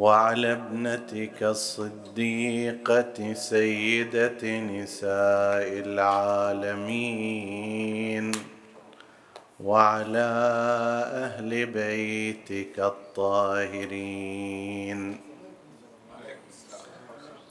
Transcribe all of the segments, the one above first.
وعلى ابنتك الصديقة سيدة نساء العالمين وعلى أهل بيتك الطاهرين.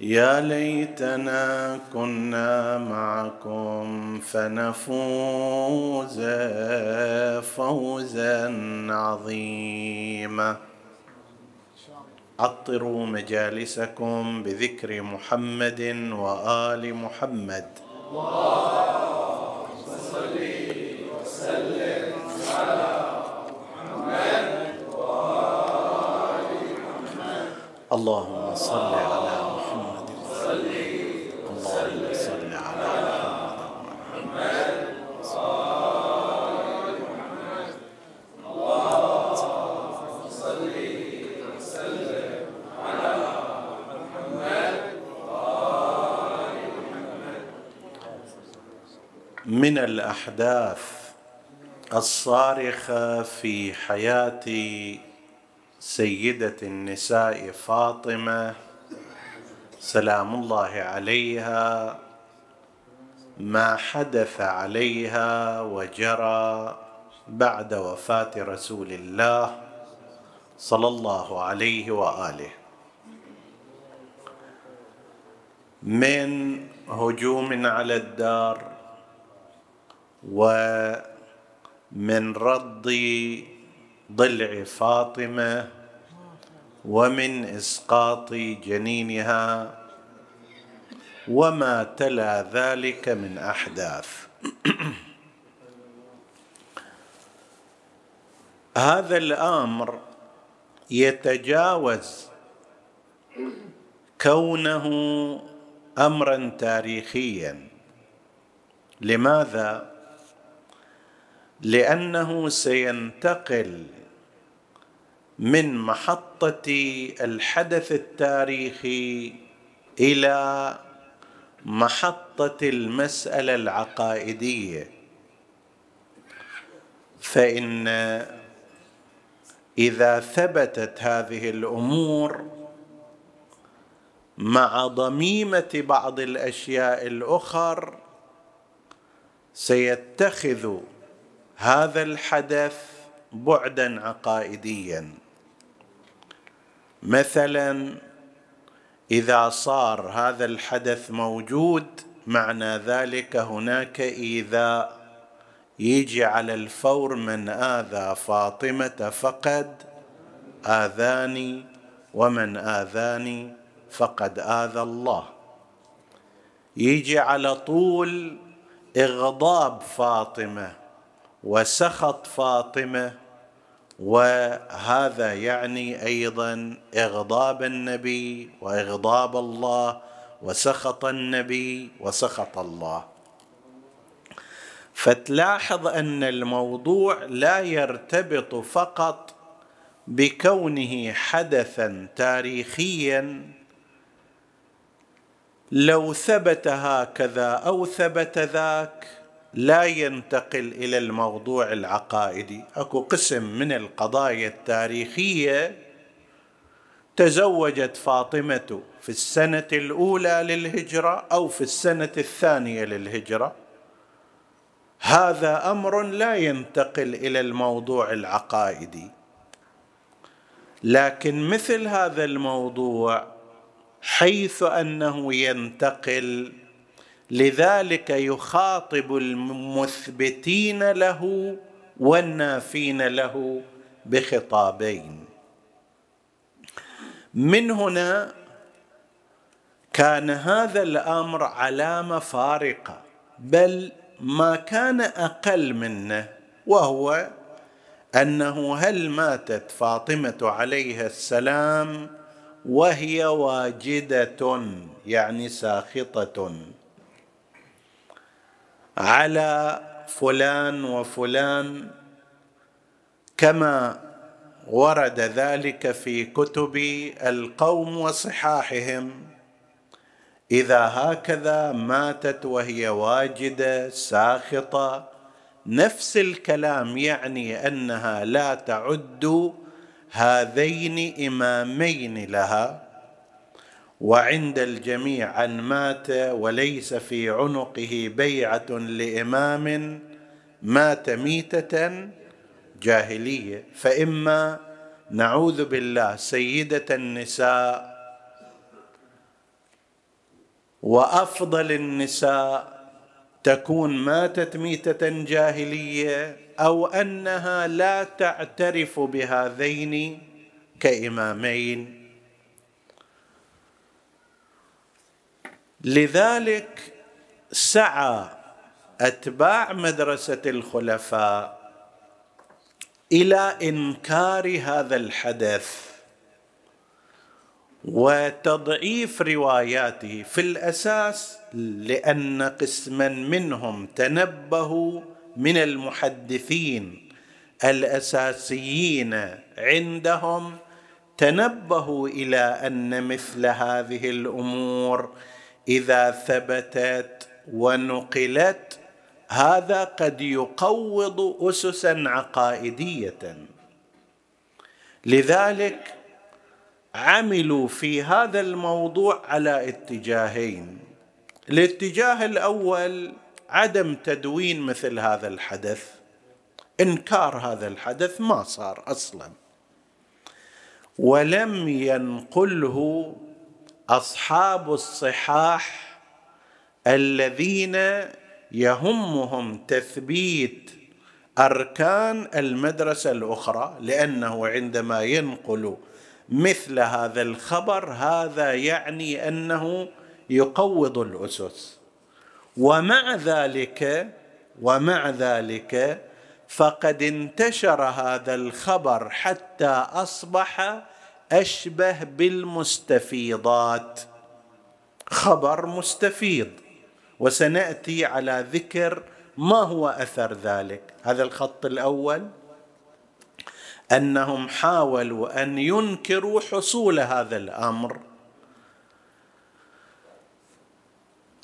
يا ليتنا كنا معكم فنفوز فوزا عظيما. عطروا مجالسكم بذكر محمد وآل محمد. اللهم صل وسلم على محمد وال محمد اللهم صل على من الأحداث الصارخة في حياة سيدة النساء فاطمة سلام الله عليها ما حدث عليها وجرى بعد وفاة رسول الله صلى الله عليه وآله. من هجوم على الدار ومن رد ضلع فاطمة ومن إسقاط جنينها وما تلا ذلك من أحداث. هذا الأمر يتجاوز كونه امرا تاريخيا. لماذا؟ لأنه سينتقل من محطة الحدث التاريخي إلى محطة المسألة العقائدية. فإن إذا ثبتت هذه الأمور مع ضميمة بعض الأشياء الأخر سيتخذ هذا الحدث بعدا عقائديا. مثلا إذا صار هذا الحدث موجود معنى ذلك هناك إيذاء. يجي على الفور من آذى فاطمة فقد آذاني ومن آذاني فقد آذى الله. يجي على طول إغضاب فاطمة. وسخط فاطمة وهذا يعني أيضا إغضاب النبي وإغضاب الله وسخط النبي وسخط الله. فتلاحظ أن الموضوع لا يرتبط فقط بكونه حدثا تاريخيا لو ثبت هكذا أو ثبت ذاك لا ينتقل إلى الموضوع العقائدي. أكو قسم من القضايا التاريخية تزوجت فاطمة في السنة الأولى للهجرة أو في السنة الثانية للهجرة. هذا أمر لا ينتقل إلى الموضوع العقائدي. لكن مثل هذا الموضوع حيث أنه ينتقل لذلك يخاطب المثبتين له والنافين له بخطابين. من هنا كان هذا الأمر علامة فارقة بل ما كان أقل منه وهو أنه هل ماتت فاطمة عليها السلام وهي واجدة يعني ساخطة؟ على فلان وفلان كما ورد ذلك في كتب القوم وصحاحهم. إذا هكذا ماتت وهي واجدة ساخطة نفس الكلام يعني أنها لا تعد هذين إمامين لها. وعند الجميع أن مات وليس في عنقه بيعة لإمام مات ميتة جاهلية. فإما نعوذ بالله سيدة النساء وأفضل النساء تكون ماتت ميتة جاهلية أو أنها لا تعترف بهذين كإمامين. لذلك سعى أتباع مدرسة الخلفاء إلى إنكار هذا الحدث وتضعيف رواياته في الأساس لأن قسما منهم تنبهوا من المحدثين الأساسيين عندهم تنبهوا إلى أن مثل هذه الأمور إذا ثبتت ونقلت هذا قد يقوض اسسا عقائدية. لذلك عملوا في هذا الموضوع على اتجاهين. الاتجاه الأول عدم تدوين مثل هذا الحدث. إنكار هذا الحدث ما صار أصلا. ولم ينقله أصحاب الصحاح الذين يهمهم تثبيت أركان المدرسة الأخرى لأنه عندما ينقل مثل هذا الخبر هذا يعني أنه يقوض الأسس. ومع ذلك ومع ذلك فقد انتشر هذا الخبر حتى أصبح أشبه بالمستفيضات. خبر مستفيض. وسنأتي على ذكر ما هو أثر ذلك. هذا الخط الأول. أنهم حاولوا أن ينكروا حصول هذا الأمر.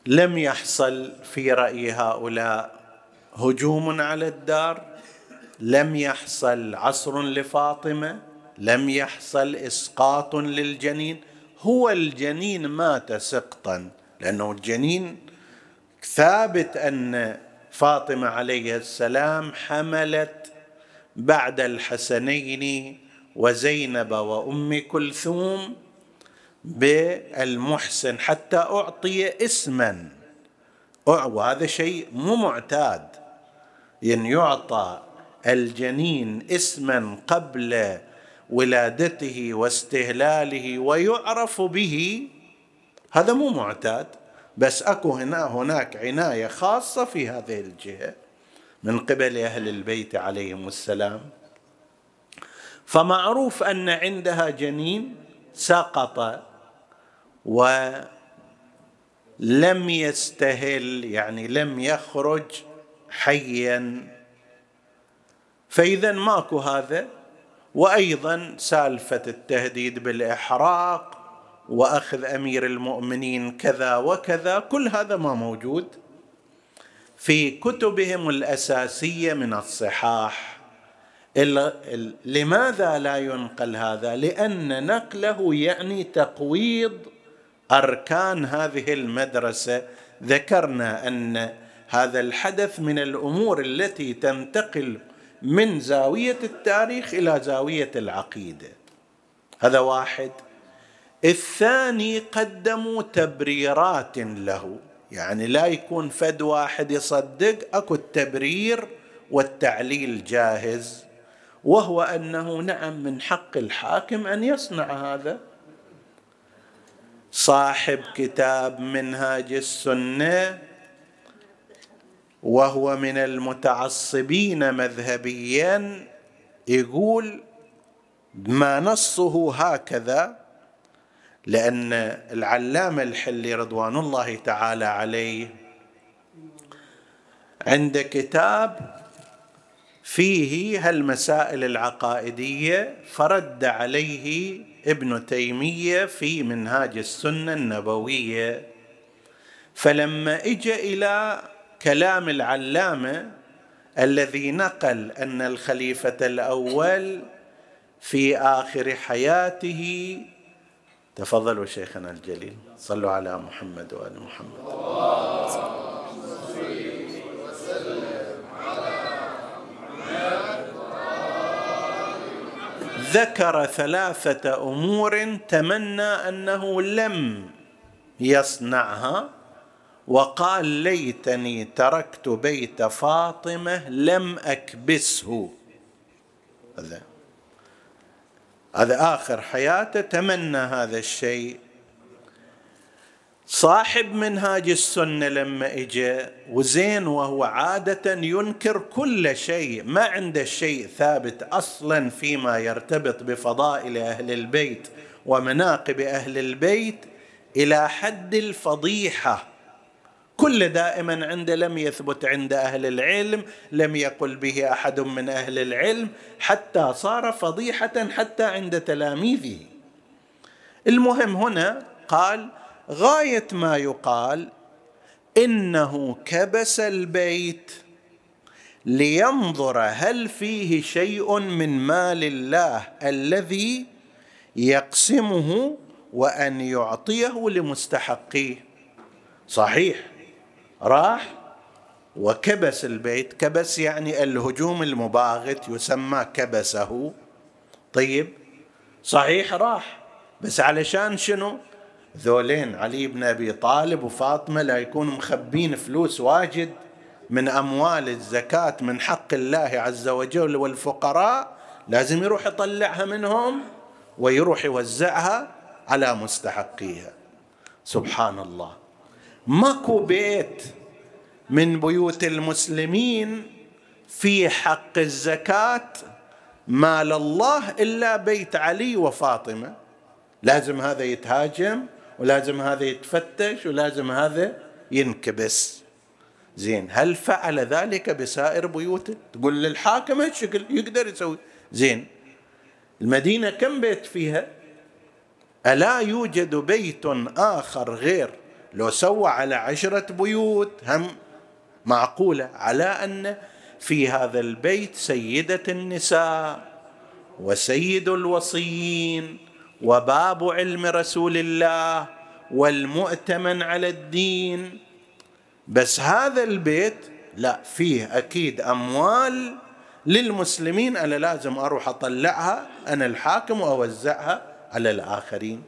لم يحصل في رأي هؤلاء هجوم على الدار. لم يحصل عصر لفاطمة. لم يحصل إسقاط للجنين. هو الجنين مات سقطا لأنه الجنين ثابت أن فاطمة عليه السلام حملت بعد الحسنين وزينب وأم كلثوم بالمحسن حتى أعطي اسما. وهذا شيء مو معتاد. إن يعطى الجنين اسما قبل ولادته واستهلاله ويعرف به. هذا مو معتاد بس أكو هنا هناك عناية خاصة في هذه الجهة من قبل أهل البيت عليهم السلام. فمعروف أن عندها جنين سقط ولم يستهل يعني لم يخرج حيا. فاذا ماكو هذا. وأيضا سالفة التهديد بالإحراق وأخذ أمير المؤمنين كذا وكذا كل هذا ما موجود في كتبهم الأساسية من الصحاح. لماذا لا ينقل هذا؟ لأن نقله يعني تقويض أركان هذه المدرسة. ذكرنا أن هذا الحدث من الأمور التي تنتقل من زاوية التاريخ إلى زاوية العقيدة. هذا واحد. الثاني قدموا تبريرات له. يعني لا يكون فد واحد يصدق أكو التبرير والتعليل جاهز. وهو أنه نعم من حق الحاكم أن يصنع هذا. صاحب كتاب منهاج السنة. وهو من المتعصبين مذهبيا يقول ما نصه هكذا لأن العلامة الحلي رضوان الله تعالى عليه عند كتاب فيه هالمسائل العقائدية فرد عليه ابن تيمية في منهاج السنة النبوية. فلما اجى إلى كلام العلامة الذي نقل أن الخليفة الأول في آخر حياته تفضلوا شيخنا الجليل صلوا على محمد وآل محمد. ذكر ثلاثة أمور تمنى أنه لم يصنعها. وقال ليتني تركت بيت فاطمة لم أكبسه. هذا. هذا آخر حياته. تمنى هذا الشيء. صاحب منهاج السنة لما اجى وزين وهو عادة ينكر كل شيء. ما عنده شيء ثابت أصلا فيما يرتبط بفضائل أهل البيت ومناقب أهل البيت إلى حد الفضيحة. كل دائما عنده لم يثبت عند أهل العلم لم يقل به أحد من أهل العلم حتى صار فضيحة حتى عند تلاميذه. المهم هنا قال غاية ما يقال إنه كبس البيت لينظر هل فيه شيء من مال الله الذي يقسمه وأن يعطيه لمستحقيه. صحيح. راح وكبس البيت. كبس يعني الهجوم المباغت يسمى كبسه. طيب صحيح راح بس علشان شنو؟ ذولين علي بن أبي طالب وفاطمة لا يكونوا مخبين فلوس واجد من أموال الزكاة من حق الله عز وجل والفقراء لازم يروح يطلعها منهم ويروح يوزعها على مستحقيها. سبحان الله. ماكو بيت من بيوت المسلمين في حق الزكاة مال الله إلا بيت علي وفاطمة. لازم هذا يتهاجم ولازم هذا يتفتش ولازم هذا ينكبس. زين هل فعل ذلك بسائر بيوته تقول للحاكم الشكل يقدر يسوي. زين المدينة كم بيت فيها؟ ألا يوجد بيت آخر غير لو سوى على عشرة بيوت هم معقولة على أن في هذا البيت سيدة النساء وسيد الوصيين وباب علم رسول الله والمؤتمن على الدين. بس هذا البيت لا فيه أكيد أموال للمسلمين. أنا لازم أروح أطلعها أنا الحاكم وأوزعها على الآخرين.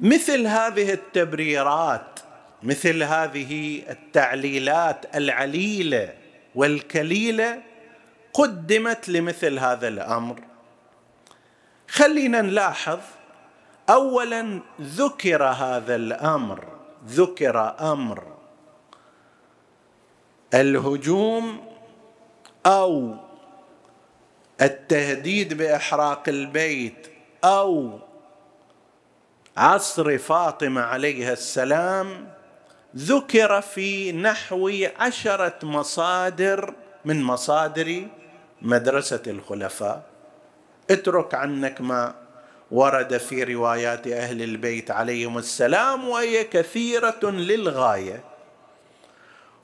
مثل هذه التبريرات مثل هذه التعليلات العليلة والكليلة قدمت لمثل هذا الأمر. خلينا نلاحظ اولا ذكر هذا الأمر ذكر أمر الهجوم أو التهديد بإحراق البيت أو عصر فاطمة عليها السلام ذكر في نحو عشرة مصادر من مصادر مدرسة الخلفاء. اترك عنك ما ورد في روايات أهل البيت عليهم السلام وهي كثيرة للغاية.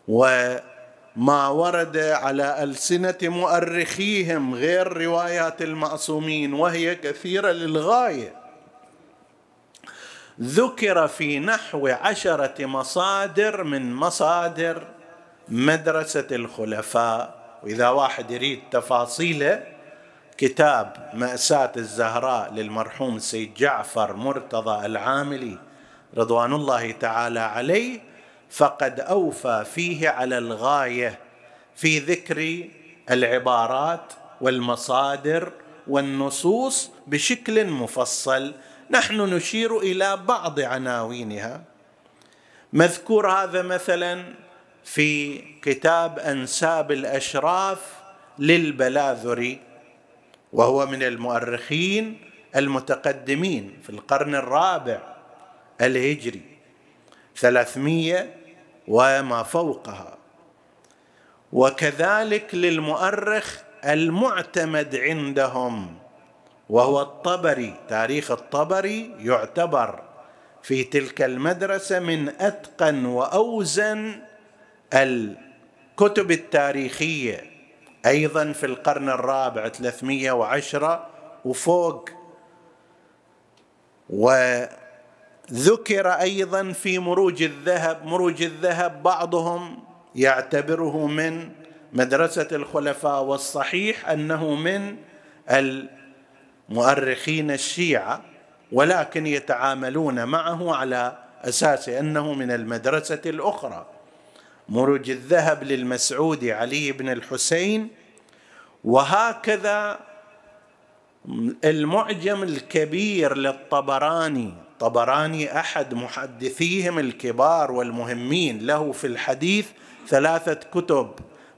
وما ورد على ألسنة مؤرخيهم غير روايات المعصومين وهي كثيرة للغاية. ذكر في نحو عشرة مصادر من مصادر مدرسة الخلفاء. وإذا واحد يريد تفاصيله كتاب مأساة الزهراء للمرحوم سيد جعفر مرتضى العاملي رضوان الله تعالى عليه فقد أوفى فيه على الغاية في ذكر العبارات والمصادر والنصوص بشكل مفصل نحن نشير إلى بعض عناوينها. مذكور هذا مثلا في كتاب أنساب الأشراف للبلاذري وهو من المؤرخين المتقدمين في القرن الرابع الهجري ثلاثمية وما فوقها. وكذلك للمؤرخ المعتمد عندهم وهو الطبري تاريخ الطبري يعتبر في تلك المدرسة من أتقن وأوزن الكتب التاريخية. أيضا في القرن الرابع 310 وفوق. وذكر أيضا في مروج الذهب مروج الذهب بعضهم يعتبره من مدرسة الخلفاء والصحيح أنه من المؤرخين الشيعة ولكن يتعاملون معه على أساس أنه من المدرسة الأخرى. مروج الذهب للمسعودي علي بن الحسين وهكذا المعجم الكبير للطبراني. طبراني أحد محدثيهم الكبار والمهمين له في الحديث ثلاثة كتب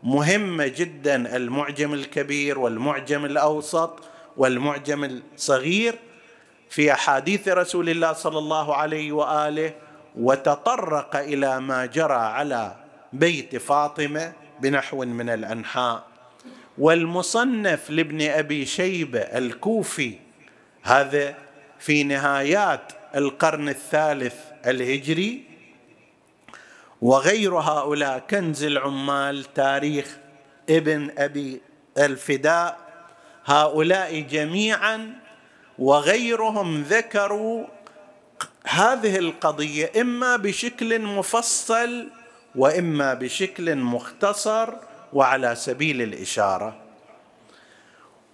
مهمة جدا المعجم الكبير والمعجم الأوسط. والمعجم الصغير في أحاديث رسول الله صلى الله عليه وآله وتطرق إلى ما جرى على بيت فاطمة بنحو من الأنحاء. والمصنف لابن أبي شيبة الكوفي هذا في نهايات القرن الثالث الهجري وغير هؤلاء كنز العمال تاريخ ابن أبي الفداء هؤلاء جميعا وغيرهم ذكروا هذه القضية إما بشكل مفصل وإما بشكل مختصر وعلى سبيل الإشارة.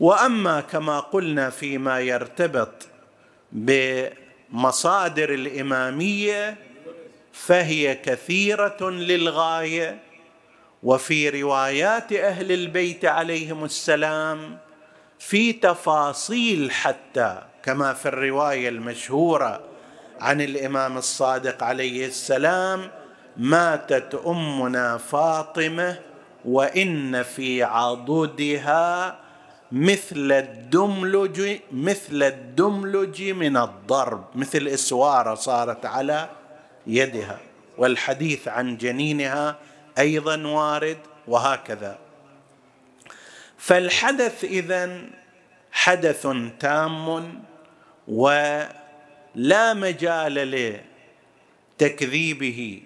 وأما كما قلنا فيما يرتبط بمصادر الإمامية فهي كثيرة للغاية. وفي روايات أهل البيت عليهم السلام في تفاصيل حتى كما في الرواية المشهورة عن الإمام الصادق عليه السلام ماتت أمنا فاطمة وإن في عضدها مثل الدملج مثل الدملج من الضرب مثل إسوارة صارت على يدها. والحديث عن جنينها أيضا وارد وهكذا. فالحدث اذا حدث تام ولا مجال لتكذيبه.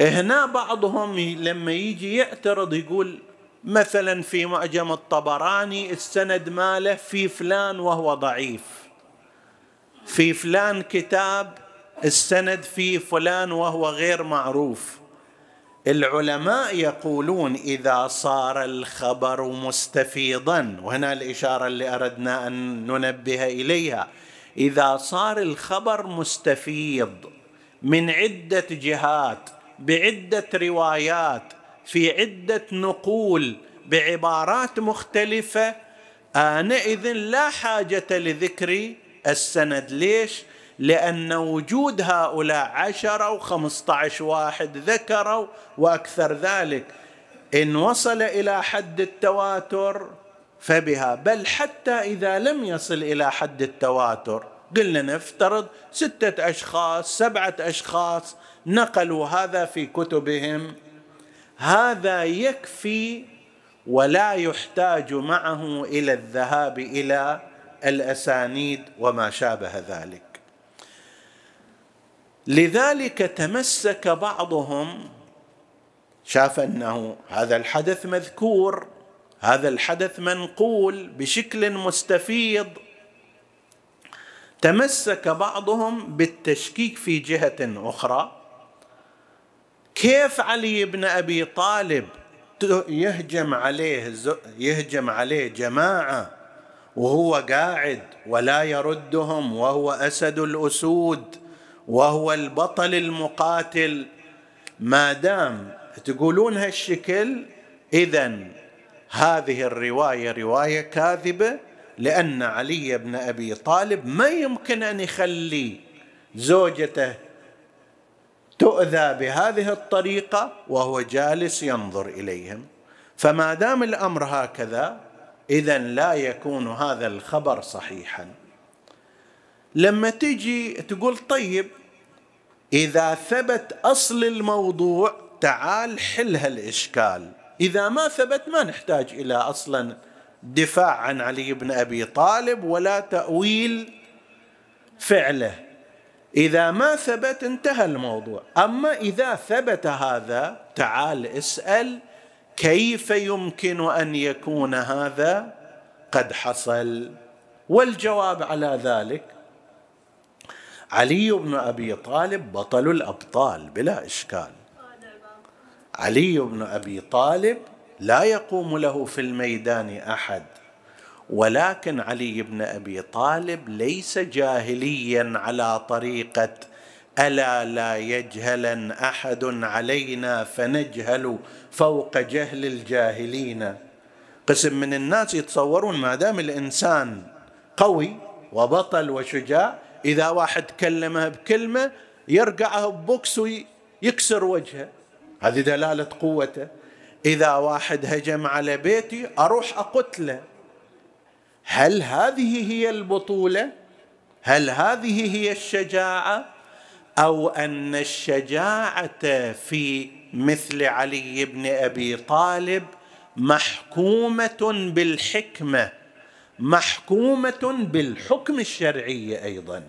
هنا بعضهم لما يجي يعترض يقول مثلا في معجم الطبراني السند ماله في فلان وهو ضعيف. في فلان كتاب السند في فلان وهو غير معروف. العلماء يقولون إذا صار الخبر مستفيضا وهنا الإشارة اللي أردنا أن ننبه إليها إذا صار الخبر مستفيض من عدة جهات بعدة روايات في عدة نقول بعبارات مختلفة آنئذ لا حاجة لذكر السند ليش؟ لأن وجود هؤلاء عشرة أو خمسة عشر واحد ذكروا وأكثر ذلك. إن وصل إلى حد التواتر فبها بل حتى إذا لم يصل إلى حد التواتر قلنا نفترض ستة أشخاص سبعة أشخاص نقلوا هذا في كتبهم. هذا يكفي ولا يحتاج معه إلى الذهاب إلى الأسانيد وما شابه ذلك. لذلك تمسك بعضهم شاف أنه هذا الحدث مذكور هذا الحدث منقول بشكل مستفيض. تمسك بعضهم بالتشكيك في جهة أخرى. كيف علي بن أبي طالب يهجم عليه يهجم عليه جماعة وهو قاعد ولا يردهم وهو أسد الأسود؟ وهو البطل المقاتل. ما دام تقولون هالشكل اذا هذه الرواية رواية كاذبة لأن علي بن أبي طالب ما يمكن أن يخلي زوجته تؤذى بهذه الطريقة وهو جالس ينظر إليهم. فما دام الأمر هكذا اذا لا يكون هذا الخبر صحيحا. لما تجي تقول طيب إذا ثبت أصل الموضوع تعال حل هالاشكال إذا ما ثبت ما نحتاج إلى أصلا دفاع عن علي بن أبي طالب ولا تأويل فعله. إذا ما ثبت انتهى الموضوع. أما إذا ثبت هذا تعال اسأل كيف يمكن أن يكون هذا قد حصل؟ والجواب على ذلك علي بن أبي طالب بطل الأبطال بلا إشكال. علي بن أبي طالب لا يقوم له في الميدان أحد ولكن علي بن أبي طالب ليس جاهليا على طريقة ألا لا يجهلن أحد علينا فنجهل فوق جهل الجاهلين. قسم من الناس يتصورون ما دام الإنسان قوي وبطل وشجاع إذا واحد كلمه بكلمة يرقعه ببوكس ويكسر وجهه. هذه دلالة قوته. إذا واحد هجم على بيتي أروح أقتله. هل هذه هي البطولة؟ هل هذه هي الشجاعة؟ أو أن الشجاعة في مثل علي بن أبي طالب محكومة بالحكمة محكومة بالحكم الشرعي أيضا.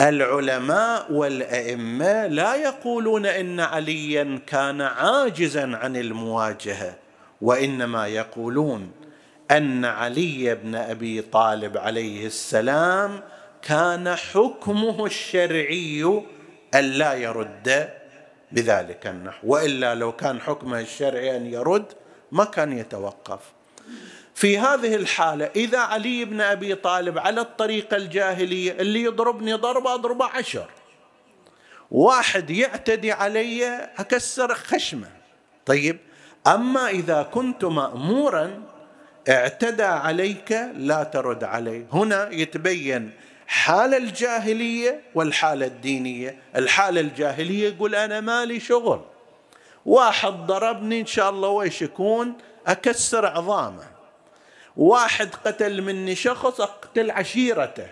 العلماء والأئمة لا يقولون إن عليا كان عاجزا عن المواجهة وإنما يقولون أن علي بن أبي طالب عليه السلام كان حكمه الشرعي الا يرد بذلك النحو وإلا لو كان حكمه الشرعي أن يرد ما كان يتوقف. في هذه الحالة إذا علي بن أبي طالب على الطريقة الجاهلية اللي يضربني ضربة أضربه عشر. واحد يعتدي علي أكسر خشمة. طيب أما إذا كنت مأمورا اعتدى عليك لا ترد عليه. هنا يتبين حال الجاهلية والحالة الدينية. الحالة الجاهلية يقول أنا مالي شغل. واحد ضربني إن شاء الله ويش يكون أكسر عظامه. واحد قتل مني شخص أقتل عشيرته.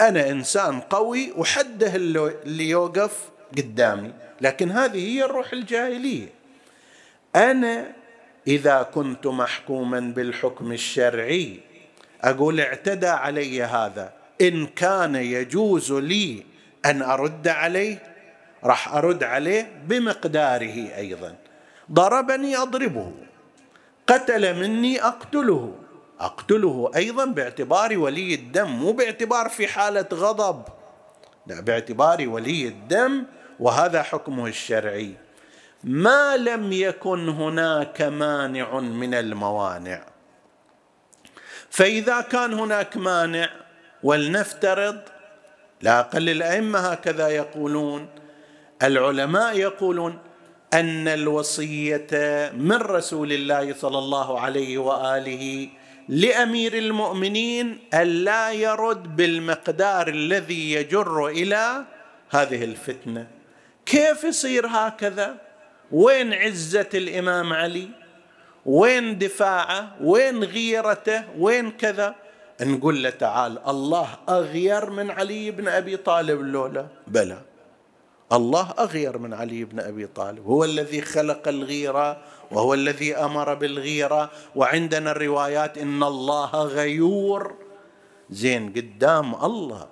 أنا إنسان قوي وحده اللي يوقف قدامي. لكن هذه هي الروح الجاهلية. أنا إذا كنت محكوما بالحكم الشرعي أقول اعتدى علي هذا. إن كان يجوز لي أن أرد عليه راح أرد عليه بمقداره أيضا. ضربني أضربه. قتل مني أقتله اقتله أيضا باعتبار ولي الدم مو باعتبار في حالة غضب. لا باعتبار ولي الدم وهذا حكمه الشرعي. ما لم يكن هناك مانع من الموانع. فإذا كان هناك مانع ولنفترض لا أقل الأئمة هكذا يقولون العلماء يقولون أن الوصية من رسول الله صلى الله عليه وآله لأمير المؤمنين الا يرد بالمقدار الذي يجر إلى هذه الفتنة. كيف يصير هكذا؟ وين عزة الإمام علي؟ وين دفاعه؟ وين غيرته؟ وين كذا؟ نقول له تعال الله أغير من علي بن أبي طالب لولا. بلى. الله أغير من علي بن أبي طالب. هو الذي خلق الغيرة وهو الذي أمر بالغيرة. وعندنا الروايات إن الله غيور. زين قدام الله.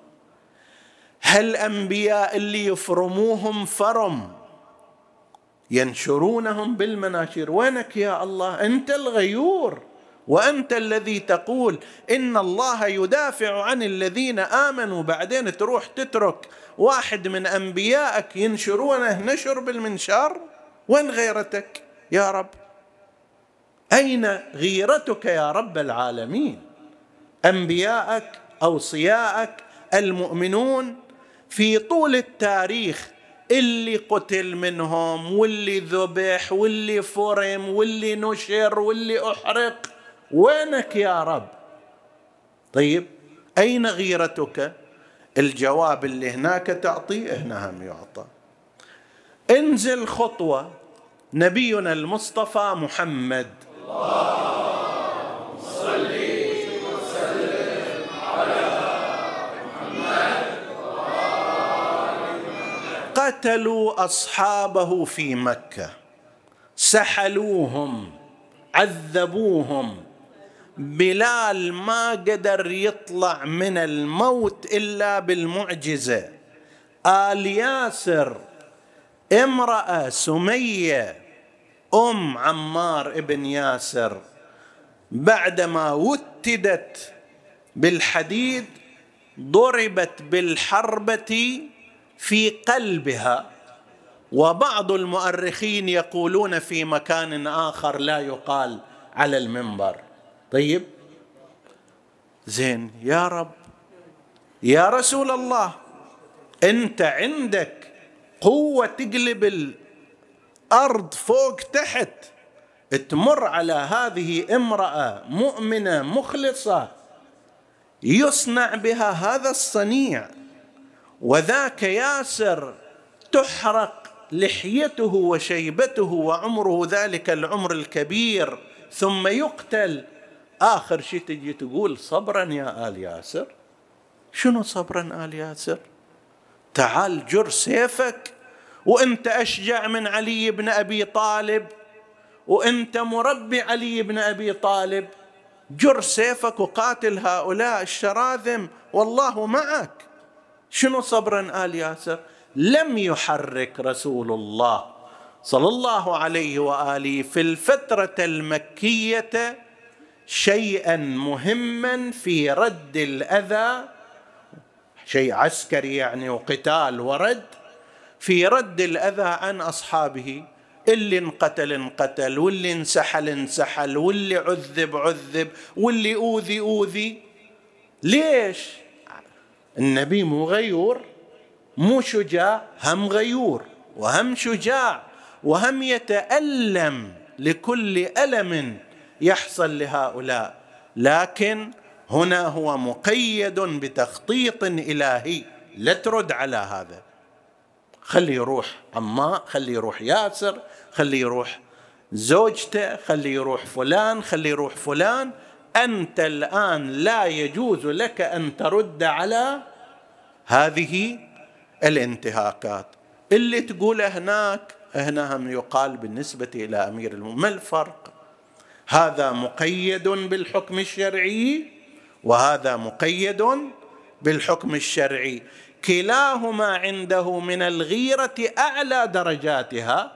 هل الانبياء اللي يفرموهم فرم؟ ينشرونهم بالمناشير. وينك يا الله؟ أنت الغيور. وأنت الذي تقول إن الله يدافع عن الذين آمنوا. بعدين تروح تترك واحد من أنبيائك ينشرونه. نشر بالمنشار. وين غيرتك؟ يا رب. أين غيرتك يا رب العالمين؟ أنبياءك أوصياءك المؤمنون في طول التاريخ اللي قتل منهم واللي ذبح واللي فرم واللي نشر واللي أحرق. وينك يا رب؟ طيب أين غيرتك؟ الجواب اللي هناك تعطيه هنا هم يعطى انزل خطوة نبينا المصطفى محمد. قتلوا أصحابه في مكة. سحلوهم عذبوهم. بلال ما قدر يطلع من الموت إلا بالمعجزة. آل ياسر امرأة سمية أم عمار ابن ياسر بعدما وتدت بالحديد ضربت بالحربة في قلبها. وبعض المؤرخين يقولون في مكان آخر لا يقال على المنبر. طيب. زين يا رب. يا رسول الله أنت عندك قوة تقلب الأرض فوق تحت تمر على هذه امرأة مؤمنة مخلصة يصنع بها هذا الصنيع وذاك ياسر تحرق لحيته وشيبته وعمره ذلك العمر الكبير ثم يقتل. آخر شيء تجي تقول صبرا يا آل ياسر؟ شنو صبرا آل ياسر؟ تعال جر سيفك وإنت أشجع من علي بن أبي طالب وإنت مربي علي بن أبي طالب. جر سيفك وقاتل هؤلاء الشراذم والله معك. شنو صبرا آل ياسر؟ لم يحرك رسول الله صلى الله عليه وآله في الفترة المكية شيئا مهما في رد الأذى شيء عسكري يعني وقتال ورد في رد الأذى عن أصحابه. اللي انقتل انقتل واللي انسحل انسحل واللي عذب عذب واللي أوذي أوذي. ليش؟ النبي مو غيور مو شجاع هم غيور وهم شجاع وهم يتألم لكل ألم يحصل لهؤلاء. لكن هنا هو مقيد بتخطيط إلهي. لا ترد على هذا. خلي يروح عماء خلي يروح ياسر خلي يروح زوجته خلي يروح فلان خلي يروح فلان. أنت الآن لا يجوز لك أن ترد على هذه الانتهاكات. اللي تقوله هناك هنا هم يقال بالنسبة إلى أمير المؤمنين ما الفرق. هذا مقيد بالحكم الشرعي. وهذا مقيد بالحكم الشرعي. كلاهما عنده من الغيرة أعلى درجاتها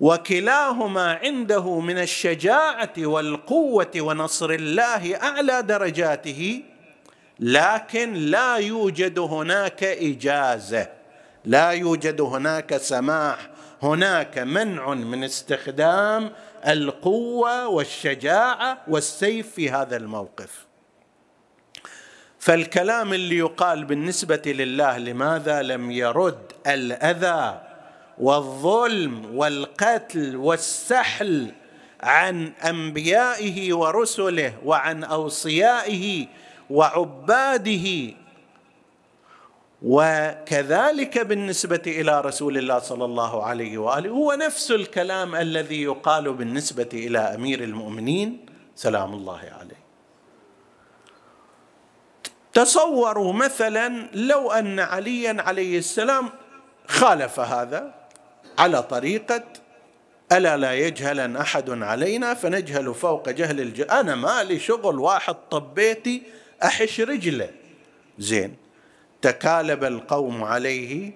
وكلاهما عنده من الشجاعة والقوة ونصر الله أعلى درجاته لكن لا يوجد هناك إجازة لا يوجد هناك سماح هناك منع من استخدام القوة والشجاعة والسيف في هذا الموقف. فالكلام اللي يقال بالنسبة لله لماذا لم يرد الأذى والظلم والقتل والسحل عن أنبيائه ورسله وعن أوصيائه وعباده؟ وكذلك بالنسبة إلى رسول الله صلى الله عليه وآله هو نفس الكلام الذي يقال بالنسبة إلى أمير المؤمنين سلام الله عليه. تصوروا مثلا لو أن عليا عليه السلام خالف هذا على طريقة ألا لا يجهلن أحد علينا؟ فنجهل فوق جهل الجهل أنا مالي شغل واحد طبيتي أحش رجله. زين. تكالب القوم عليه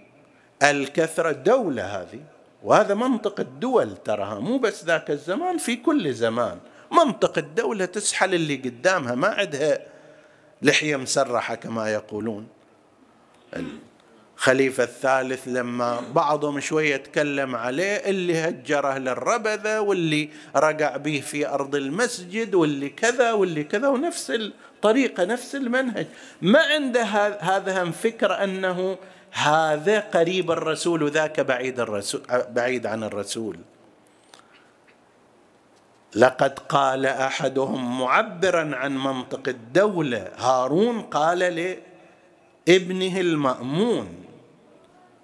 الكثرة دولة هذه. وهذا منطق الدول تراها مو بس ذاك الزمان في كل زمان منطق الدولة تسحل اللي قدامها ما عندها لحية مسرحة كما يقولون. خليفة الثالث لما بعضهم شوية تكلم عليه اللي هجره للربذة واللي رقع به في أرض المسجد واللي كذا واللي كذا ونفس الطريقة نفس المنهج. ما عنده هذا هم فكرة أنه هذا قريب الرسول وذاك بعيد الرسول بعيد عن الرسول. لقد قال أحدهم معبرا عن منطق الدولة. هارون قال لابنه المأمون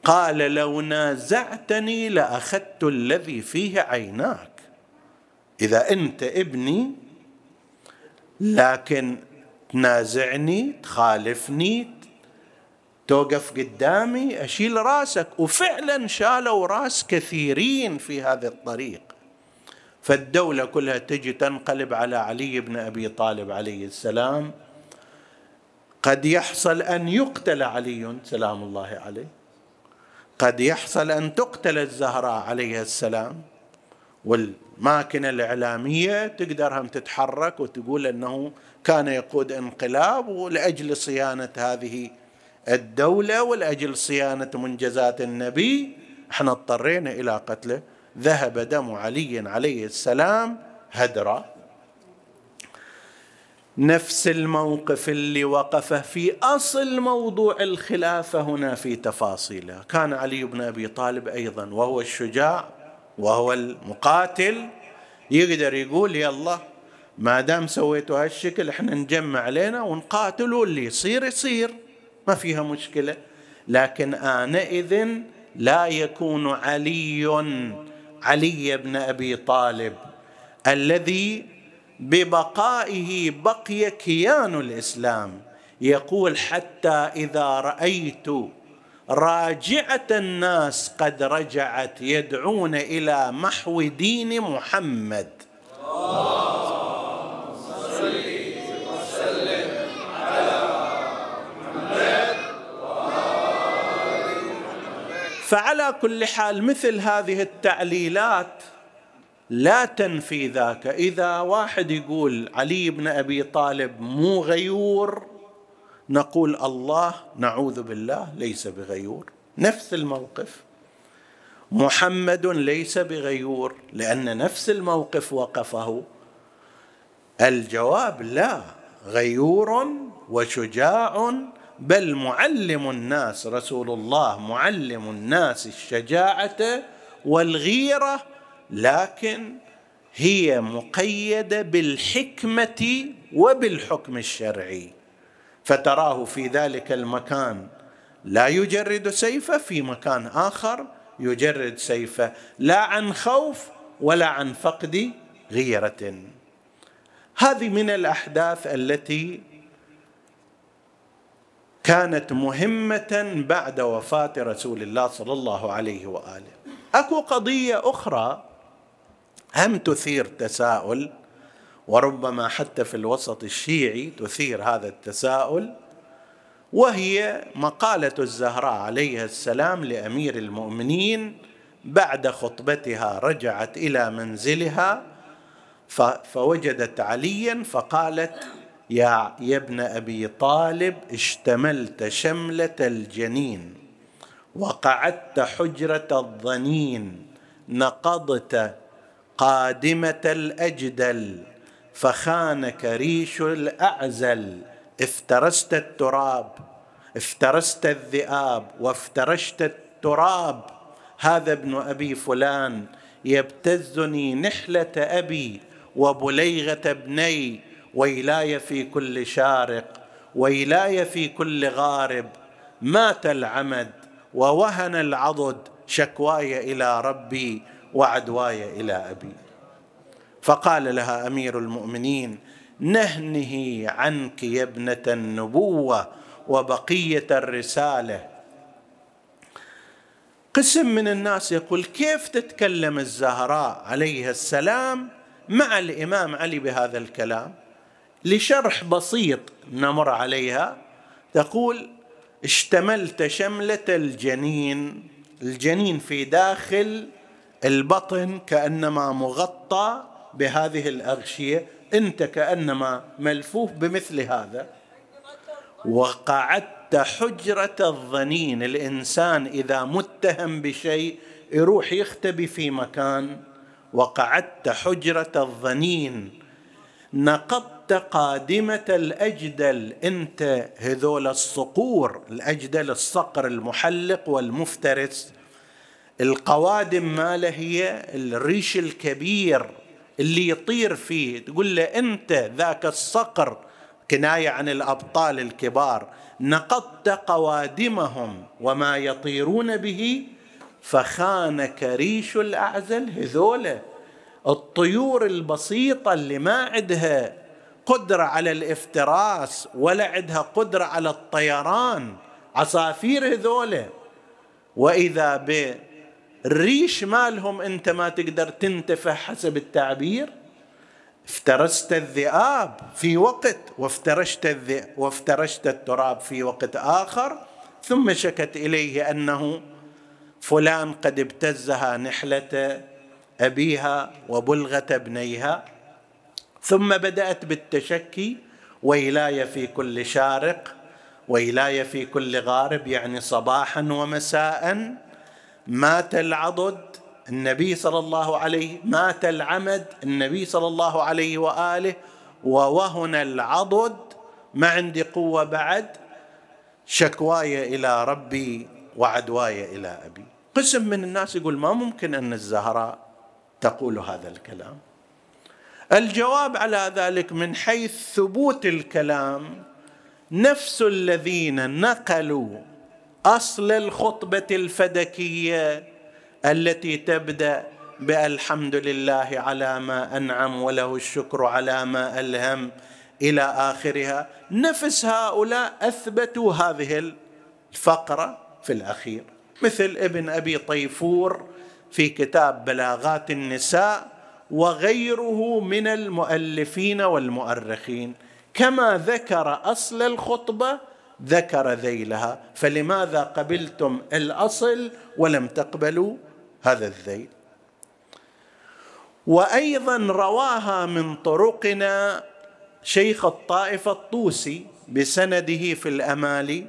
قال لو نازعتني لأخذت الذي فيه عيناك. إذا أنت ابني لكن تنازعني تخالفني توقف قدامي أشيل رأسك. وفعلا شالوا رأس كثيرين في هذا الطريق. فالدولة كلها تجي تنقلب على علي بن أبي طالب عليه السلام. قد يحصل أن يقتل علي سلام الله عليه. قد يحصل أن تقتل الزهراء عليها السلام. والماكنة الإعلامية تقدر هم تتحرك وتقول أنه كان يقود انقلاب ولاجل صيانة هذه الدولة ولأجل صيانة منجزات النبي. إحنا اضطرينا إلى قتله. ذهب دم علي عليه السلام هدرا نفس الموقف اللي وقفه في أصل موضوع الخلافة هنا في تفاصيله، كان علي بن أبي طالب أيضا وهو الشجاع وهو المقاتل يقدر يقول يلا ما دام سويتوا هالشكل إحنا نجمع علينا ونقاتل واللي يصير يصير ما فيها مشكلة. لكن آنئذ لا يكون علي علي بن أبي طالب الذي ببقائه بقي كيان الإسلام. يقول حتى إذا رأيت راجعة الناس قد رجعت يدعون إلى محو دين محمد. فعلى كل حال مثل هذه التعليلات لا تنفي ذاك. إذا واحد يقول علي بن أبي طالب مو غيور نقول الله نعوذ بالله ليس بغيور. نفس الموقف. محمد ليس بغيور لأن نفس الموقف وقفه. الجواب لا غيور وشجاع بل معلم الناس رسول الله معلم الناس الشجاعة والغيرة لكن هي مقيدة بالحكمة وبالحكم الشرعي. فتراه في ذلك المكان لا يجرد سيفه في مكان آخر يجرد سيفه لا عن خوف ولا عن فقد غيرة. هذه من الأحداث التي كانت مهمة بعد وفاة رسول الله صلى الله عليه وآله. أكو قضية أخرى هم تثير تساؤل وربما حتى في الوسط الشيعي تثير هذا التساؤل وهي مقالة الزهراء عليها السلام لأمير المؤمنين بعد خطبتها رجعت إلى منزلها فوجدت عليا فقالت يا, يا ابن أبي طالب اشتملت شملة الجنين وقعدت حجرة الظنين نقضت قادمة الأجدل فخانك ريش الأعزل افترست التراب افترست الذئاب وافترشت التراب. هذا ابن أبي فلان يبتزني نحلة أبي وبليغة ابني ويلاي في كل شارق ويلاي في كل غارب. مات العمد ووهن العضد شكواي إلى ربي وعدواي إلى أبي. فقال لها أمير المؤمنين نهنه عنك يا ابنة النبوة وبقية الرسالة. قسم من الناس يقول كيف تتكلم الزهراء عليها السلام مع الإمام علي بهذا الكلام؟ لشرح بسيط نمر عليها. تقول اشتملت شملة الجنين. الجنين في داخل البطن كأنما مغطى بهذه الأغشية. أنت كأنما ملفوف بمثل هذا. وقعدت حجرة الظنين. الإنسان إذا متهم بشيء يروح يختبي في مكان. وقعدت حجرة الظنين. نقضت قادمه الأجدل. أنت هذول الصقور الأجدل الصقر المحلق والمفترس. القوادم ماله هي؟ الريش الكبير اللي يطير فيه. تقول له أنت ذاك الصقر كناية عن الأبطال الكبار. نقضت قوادمهم وما يطيرون به فخانك ريش الأعزل هذولا الطيور البسيطة اللي ما عندها قدرة على الافتراس ولا عندها قدرة على الطيران. عصافير هذولا وإذا بالريش مالهم أنت ما تقدر تنتفع حسب التعبير افترست الذئاب في وقت وافترشت الذئب وافترشت التراب في وقت آخر ثم شكت إليه أنه فلان قد ابتزها نحلة أبيها وبلغه ابنيها. ثم بدأت بالتشكي ويلاي في كل شارق ويلاي في كل غارب يعني صباحا ومساء. مات العضد النبي صلى الله عليه مات العمد النبي صلى الله عليه وآله ووهن العضد. ما عندي قوة بعد شكواي إلى ربي وعدواي إلى أبي. قسم من الناس يقول ما ممكن أن الزهراء تقول هذا الكلام. الجواب على ذلك من حيث ثبوت الكلام نفس الذين نقلوا أصل الخطبة الفدكية التي تبدأ بألحمد لله على ما أنعم وله الشكر على ما ألهم إلى آخرها. نفس هؤلاء أثبتوا هذه الفقرة في الأخير. مثل ابن أبي طيفور في كتاب بلاغات النساء وغيره من المؤلفين والمؤرخين. كما ذكر أصل الخطبة ذكر ذيلها. فلماذا قبلتم الأصل ولم تقبلوا هذا الذيل؟ وأيضا رواها من طرقنا شيخ الطائفة الطوسي بسنده في الأمالي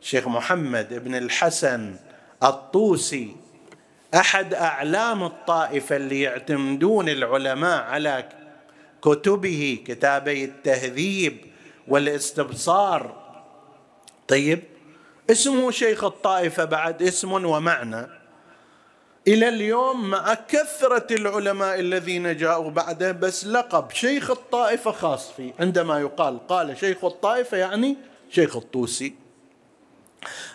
شيخ محمد بن الحسن الطوسي أحد أعلام الطائفة اللي يعتمدون العلماء على كتبه كتابي التهذيب والاستبصار. طيب اسمه شيخ الطائفة بعد اسم ومعنى. إلى اليوم مع كثرة العلماء الذين جاءوا بعده بس لقب شيخ الطائفة خاص فيه. عندما يقال قال شيخ الطائفة يعني شيخ الطوسي.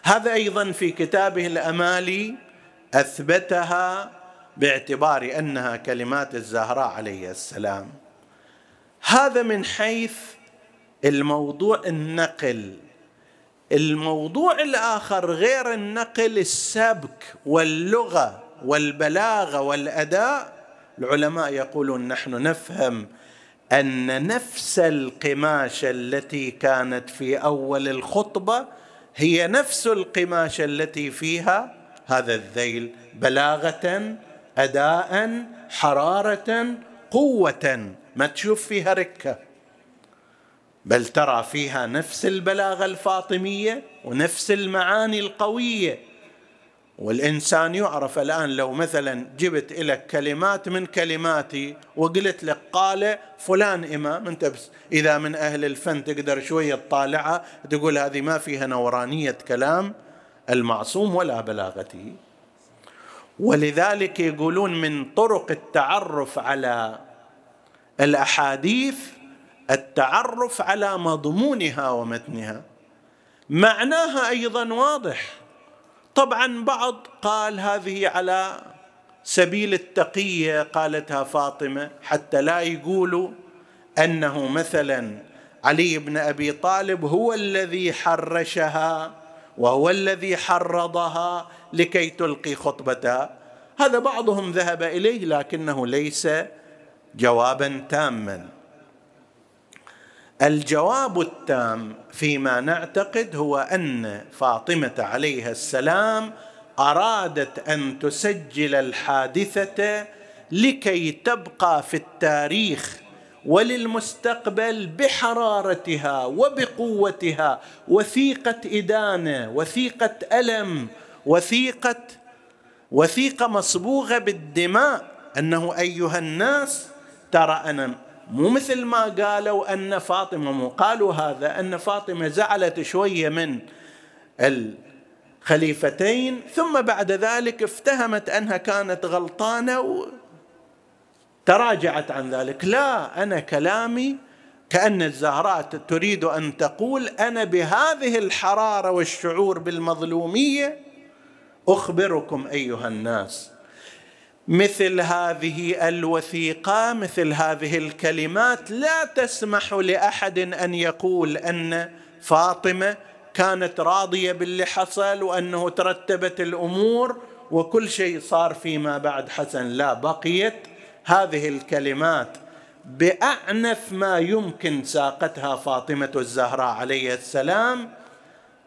هذا أيضا في كتابه الأمالي أثبتها باعتبار أنها كلمات الزهراء عليه السلام. هذا من حيث الموضوع النقل. الموضوع الآخر غير النقل السبك واللغة والبلاغة والأداء. العلماء يقولون نحن نفهم أن نفس القماشه التي كانت في أول الخطبة هي نفس القماشه التي فيها هذا الذيل بلاغة اداء حرارة قوة. ما تشوف فيها ركة. بل ترى فيها نفس البلاغة الفاطمية ونفس المعاني القوية. والإنسان يعرف الآن لو مثلا جبت لك كلمات من كلماتي وقلت لك قال فلان إمام أنت بس إذا من أهل الفن تقدر شوية تطالعها تقول هذه ما فيها نورانية كلام. المعصوم ولا بلاغته. ولذلك يقولون من طرق التعرف على الأحاديث التعرف على مضمونها ومتنها. معناها أيضا واضح. طبعا بعض قال هذه على سبيل التقية قالتها فاطمة حتى لا يقولوا أنه مثلا علي بن أبي طالب هو الذي حرشها وهو الذي حرضها لكي تلقي خطبتها هذا بعضهم ذهب إليه لكنه ليس جوابا تاما. الجواب التام فيما نعتقد هو أن فاطمة عليها السلام أرادت أن تسجل الحادثة لكي تبقى في التاريخ وللمستقبل بحرارتها وبقوتها وثيقة إدانة وثيقة ألم وثيقه وثيقة مصبوغة بالدماء. أنه أيها الناس ترى أنا مو مثل ما قالوا أن فاطمة مو قالوا هذا أن فاطمة زعلت شوية من الخليفتين ثم بعد ذلك افتهمت أنها كانت غلطانة وتراجعت عن ذلك. لا أنا كلامي كأن الزهراء تريد أن تقول أنا بهذه الحرارة والشعور بالمظلومية أخبركم أيها الناس. مثل هذه الوثيقة مثل هذه الكلمات لا تسمح لأحد أن يقول أن فاطمة كانت راضية باللي حصل وأنه ترتبت الأمور وكل شيء صار فيما بعد حسن. لا بقيت هذه الكلمات بأعنف ما يمكن ساقتها فاطمة الزهراء عليه السلام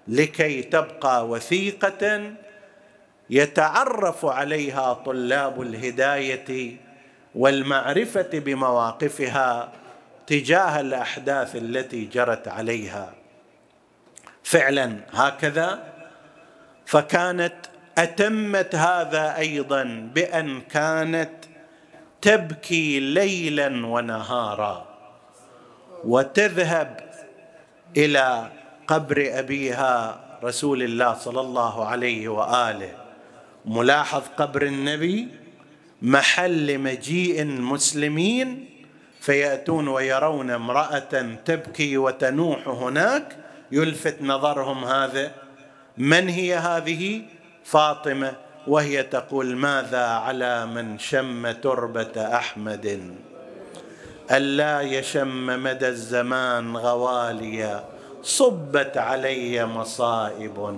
لكي تبقى وثيقة يتعرف عليها طلاب الهداية والمعرفة بمواقفها تجاه الأحداث التي جرت عليها. فعلا هكذا فكانت أتمت هذا أيضا بأن كانت تبكي ليلا ونهارا وتذهب إلى قبر أبيها رسول الله صلى الله عليه وآله. ملاحظ قبر النبي؟ محل مجيء المسلمين فيأتون ويرون امرأة تبكي وتنوح هناك. يلفت نظرهم هذا. من هي هذه؟ فاطمة. وهي تقول ماذا على من شم تربة أحمد؟ ألا يشم مدى الزمان غواليا صبت علي مصائب.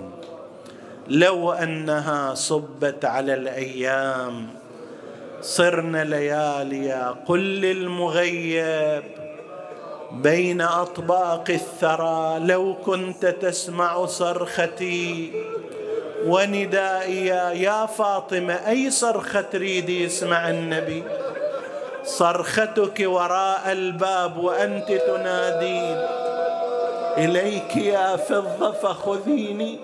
لو أنها صبت على الأيام صرن لياليا قل للمغيب بين أطباق الثرى لو كنت تسمع صرختي وندائي يا فاطمة أي صرخة تريدي يسمع النبي؟ صرختك وراء الباب وأنت تنادين. إليك يا فضة فخذيني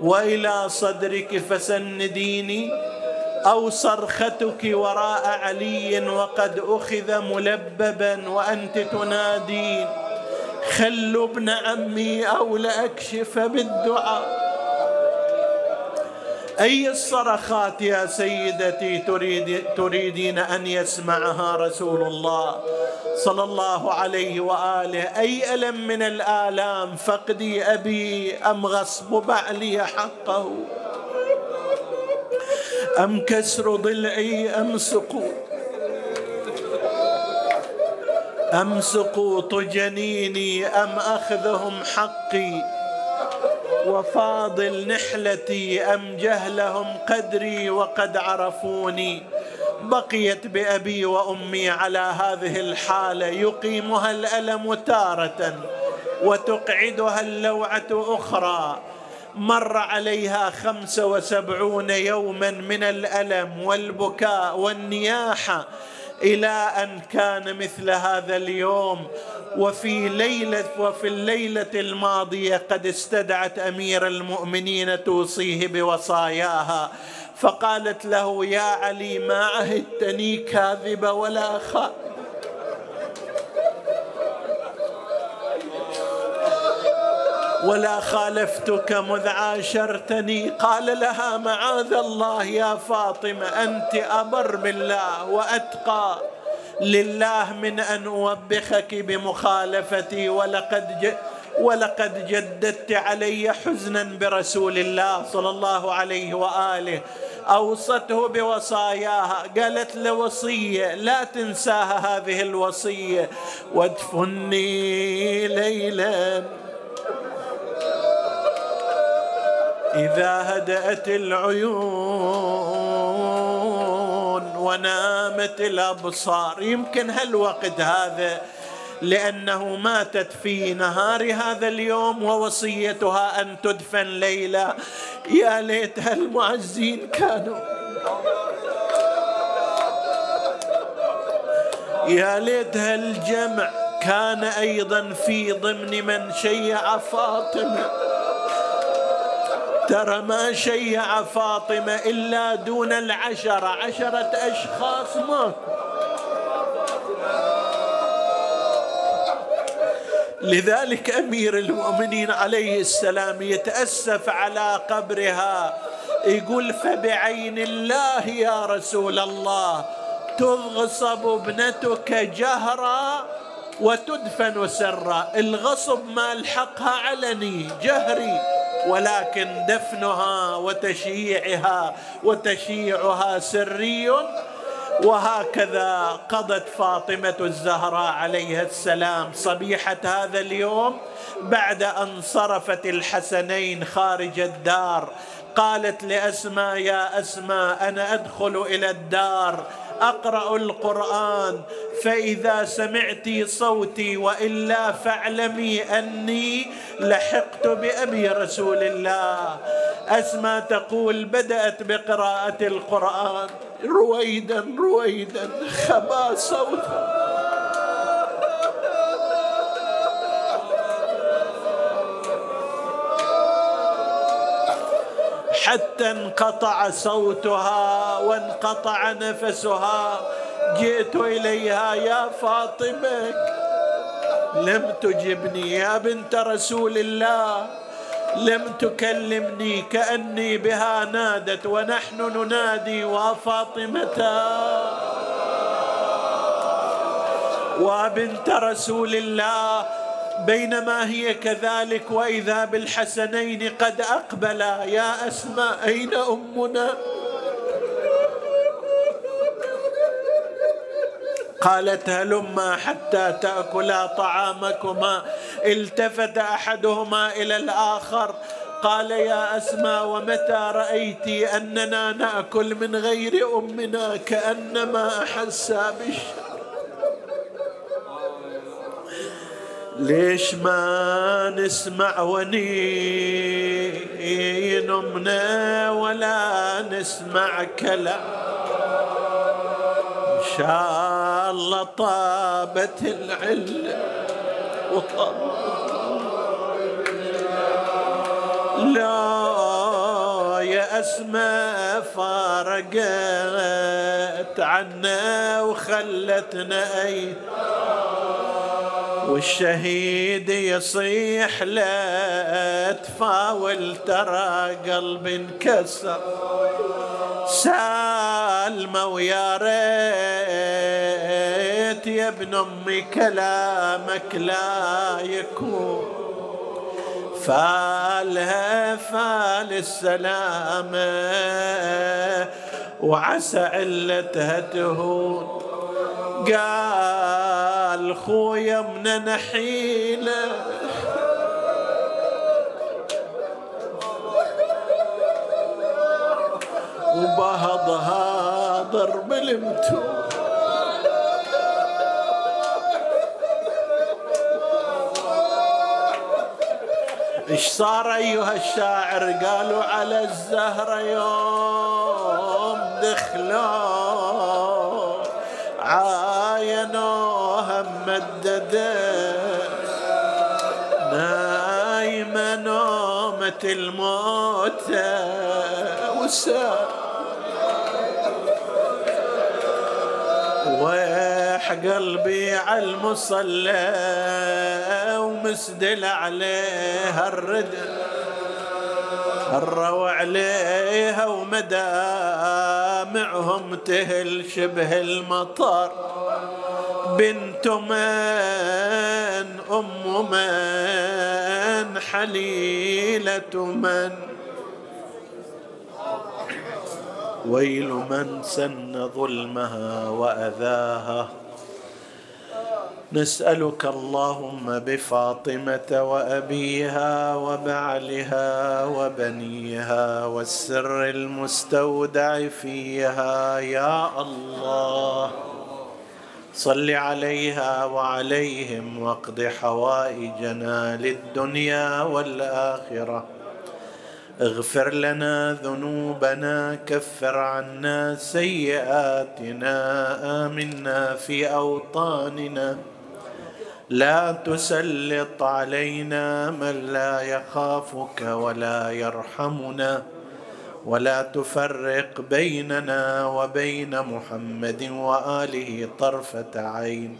وإلى صدرك فسنديني. أو صرختك وراء علي وقد أخذ ملببا وأنت تنادين. خلوا ابن عمي أو لأكشف بالدعاء. أي الصرخات يا سيدتي تريد تريدين أن يسمعها رسول الله صلى الله عليه وآله؟ أي ألم من الآلام؟ فقدي أبي أم غصب بعلي حقه؟ أم كسر ضلعي أم سقوط؟ أم سقوط جنيني أم أخذهم حقي؟ وفاضل نحلتي أم جهلهم قدري وقد عرفوني. بقيت بأبي وأمي على هذه الحاله يقيمها الألم تارة وتقعدها اللوعة أخرى. مر عليها خمسه وسبعون يوما من الألم والبكاء والنياحة إلى أن كان مثل هذا اليوم. وفي ليلة وفي الليلة الماضية قد استدعت أمير المؤمنين توصيه بوصاياها. فقالت له يا علي ما عهدتني كاذبة ولا خائن ولا خالفتك مذ عاشرتني؟ قال لها معاذ الله يا فاطمة أنت أبر بالله وأتقى لله من أن أوبخك بمخالفتي ولقد ولقد جددت علي حزنا برسول الله صلى الله عليه وآله. أوصته بوصاياها قالت له وصية لا تنساها هذه الوصية. وادفني ليلا إذا هدأت العيون ونامت الأبصار يمكن هالوقت هذا لأنه ماتت في نهار هذا اليوم ووصيتها أن تدفن ليلة يا ليت هالمعزين كانوا. يا ليت هالجمع كان أيضا في ضمن من شيع فاطمة. ترى ما شيع فاطمة إلا دون العشرة. عشرة أشخاص ماكو. لذلك أمير المؤمنين عليه السلام يتأسف على قبرها. يقول فبعين الله يا رسول الله تغصب ابنتك جهرا وتدفن سرا. الغصب ما ألحقها علني جهري. ولكن دفنها وتشييعها وتشييعها سري وهكذا قضت فاطمة الزهراء عليها السلام صبيحة هذا اليوم بعد أن صرفت الحسنين خارج الدار. قالت لأسماء يا أسماء أنا أدخل إلى الدار أقرأ القرآن فإذا سمعت صوتي وإلا فاعلمي أني لحقت بأبي رسول الله. اسماء تقول بدأت بقراءة القرآن. رويدا رويدا خبا صوتها حتى انقطع صوتها وانقطع نفسها. جئت إليها يا فاطمة لم تجبني. يا بنت رسول الله لم تكلمني. كأني بها نادت ونحن ننادي وفاطمه وبنت رسول الله بينما هي كذلك وإذا بالحسنين قد أقبلا. يا أسماء أين أمنا؟ قالت هلما حتى تأكلا طعامكما. التفت أحدهما إلى الآخر. قال يا أسماء ومتى رأيت أننا نأكل من غير أمنا كأنما أحسا بالشر ليش ما نسمع ونين أمنا ولا نسمع كلام؟ إن شاء الله طابت العلة وطابت لا يا أسماء فارقت عنا وخلتنا أيتام والشهيد يصيح لا تفاول ترى قلبي انكسر. سالمة ويا ريت يا ابن امي كلامك لا يكون. فالها فال السلامة وعسى علتها تهون. قال خويا من نحيله. وبهض هاضر بالمتو إيش صار أيها الشاعر؟ قالوا على الزهره يوم دخلوا. عاينوها ممددة نايمة نومة الموت. وسار ويح قلبي على المصلى ومسدل عليها الردى هروا عليها ومدامعهم تهل شبه المطر بنت من أم من حليلة من. ويل من سن ظلمها وأذاها. نسألك اللهم بفاطمة وأبيها وبعلها وبنيها والسر المستودع فيها. يا الله. صل عليها وعليهم واقض حوائجنا للدنيا والآخرة. اغفر لنا ذنوبنا كفر عنا سيئاتنا آمنا في أوطاننا. لا تسلط علينا من لا يخافك ولا يرحمنا. ولا تفرق بيننا وبين محمد وآله طرفة عين.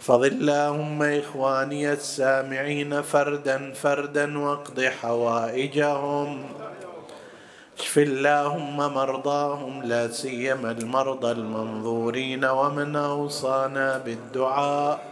فضل اللهم إخواني السامعين فردا فردا واقض حوائجهم. اشف اللهم مرضاهم لا سيما المرضى المنظورين ومن أوصانا بالدعاء.